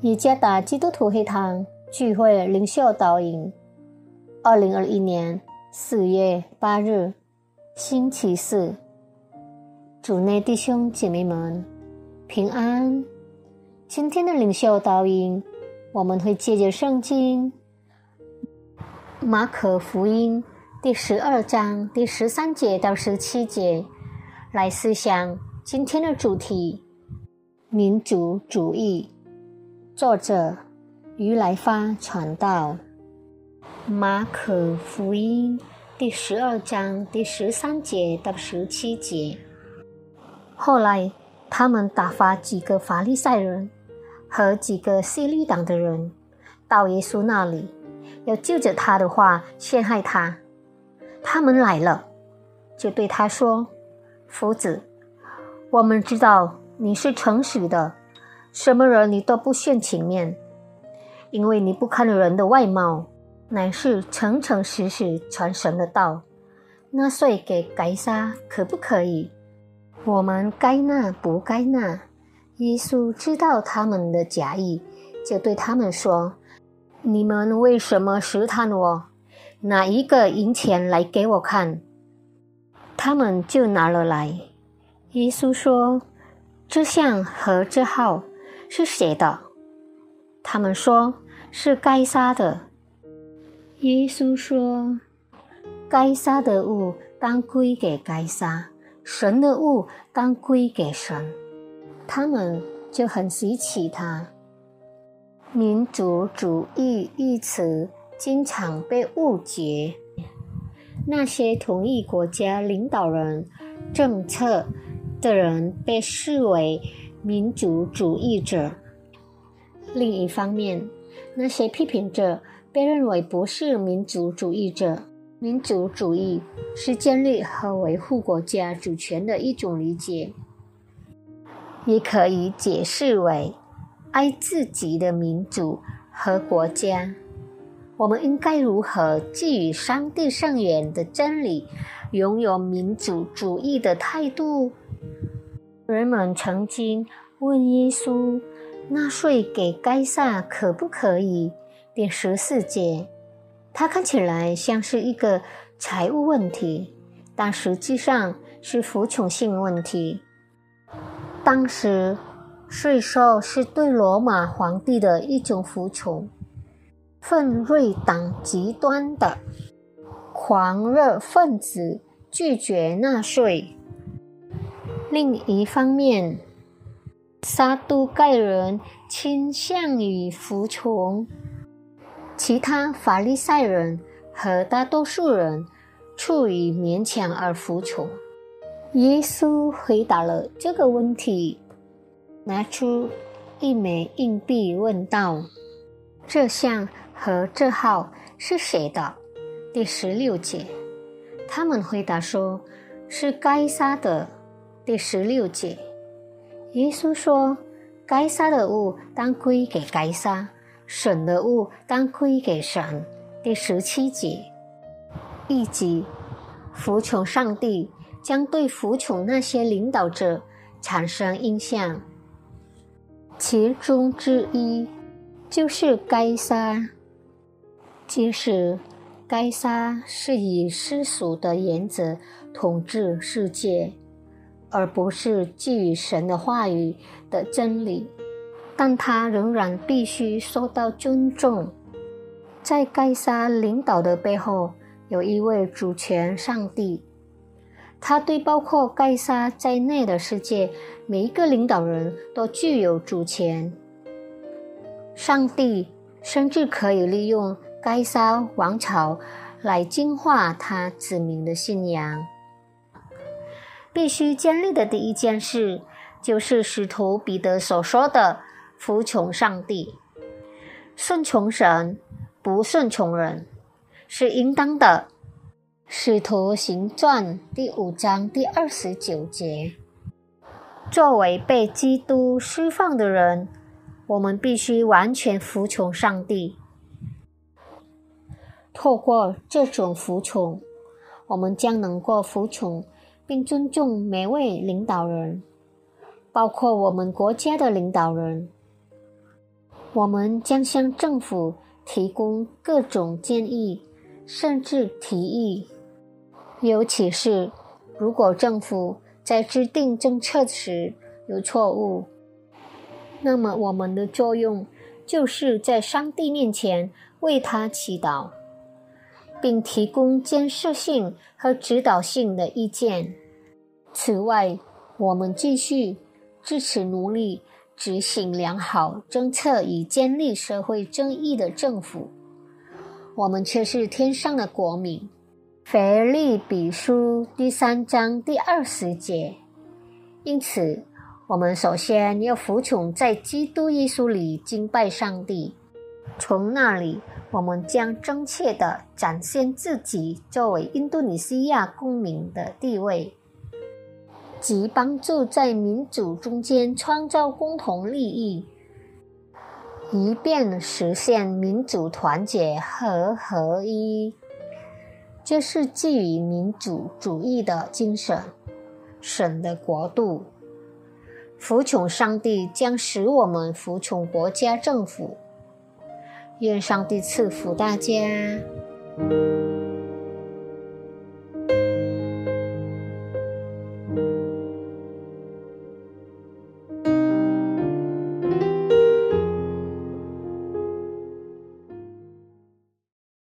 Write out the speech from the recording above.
以加达基督徒会堂聚会领袖导引，二零二一年四月八日，星期四，主内弟兄姐妹们平安。今天的领袖导引，我们会借着圣经马可福音第十二章第十三节到十七节来思想今天的主题：民族主义。作者于来发传道，马可福音第十二章第十三节到十七节。后来，他们打发几个法利赛人和几个西律党的人到耶稣那里，要就着他的话陷害他。他们来了，就对他说：“夫子，我们知道你是诚实的。”什么人你都不献情面，因为你不看人的外貌，乃是诚诚实实传神的道。纳税给该撒可不可以？我们该纳不该纳？耶稣知道他们的假意，就对他们说：“你们为什么试探我？拿一个银钱来给我看。”他们就拿了来。耶稣说：“这像和这号。”是谁的？他们说是该杀的。耶稣说：“该杀的物当归给该杀，神的物当归给神。”他们就很稀奇他。民族主义一词经常被误解，那些同意国家领导人政策的人被视为。民族主义者。另一方面，那些批评者被认为不是民族主义者。民族主义是建立和维护国家主权的一种理解，也可以解释为爱自己的民族和国家。我们应该如何基于上帝圣言的真理，拥有民族主义的态度？人们曾经问耶稣：“纳税给该撒可不可以？”第十四节，它看起来像是一个财务问题，但实际上是服从性问题。当时，税收是对罗马皇帝的一种服从。奋锐党极端的狂热分子拒绝纳税。另一方面，撒都盖人倾向于服从，其他法利赛人和大多数人处于勉强而服从。耶稣回答了这个问题，拿出一枚硬币问道：“这项和这号是谁的？”第十六节，他们回答说：“是该撒的。”第十六节，耶稣说：“该杀的物当归给该杀，神的物当归给神。”第十七节，一级服从上帝将对服从那些领导者产生影响，其中之一就是该杀。即使该杀是以世俗的原则统治世界。而不是基于神的话语的真理，但他仍然必须受到尊重。在该沙领导的背后，有一位主权上帝，他对包括该沙在内的世界每一个领导人都具有主权。上帝甚至可以利用该沙王朝来净化他子民的信仰。必须建立的第一件事，就是使徒彼得所说的“服从上帝，顺从神，不顺从人”，是应当的。使徒行传第五章第二十九节。作为被基督释放的人，我们必须完全服从上帝。透过这种服从，我们将能够服从。并尊重每位领导人，包括我们国家的领导人。我们将向政府提供各种建议，甚至提议。尤其是如果政府在制定政策时有错误，那么我们的作用就是在上帝面前为他祈祷，并提供建设性和指导性的意见。此外，我们继续支持努力执行良好政策以建立社会正义的政府。我们却是天上的国民。腓利比书第三章第二十节。因此，我们首先要服从在基督耶稣里敬拜上帝，从那里，我们将正确地展现自己作为印度尼西亚公民的地位，即帮助在民主中间创造共同利益，以便实现民主团结和合一。这是基于民主主义的精神，神的国度。服从上帝将使我们服从国家政府。愿上帝赐福大家。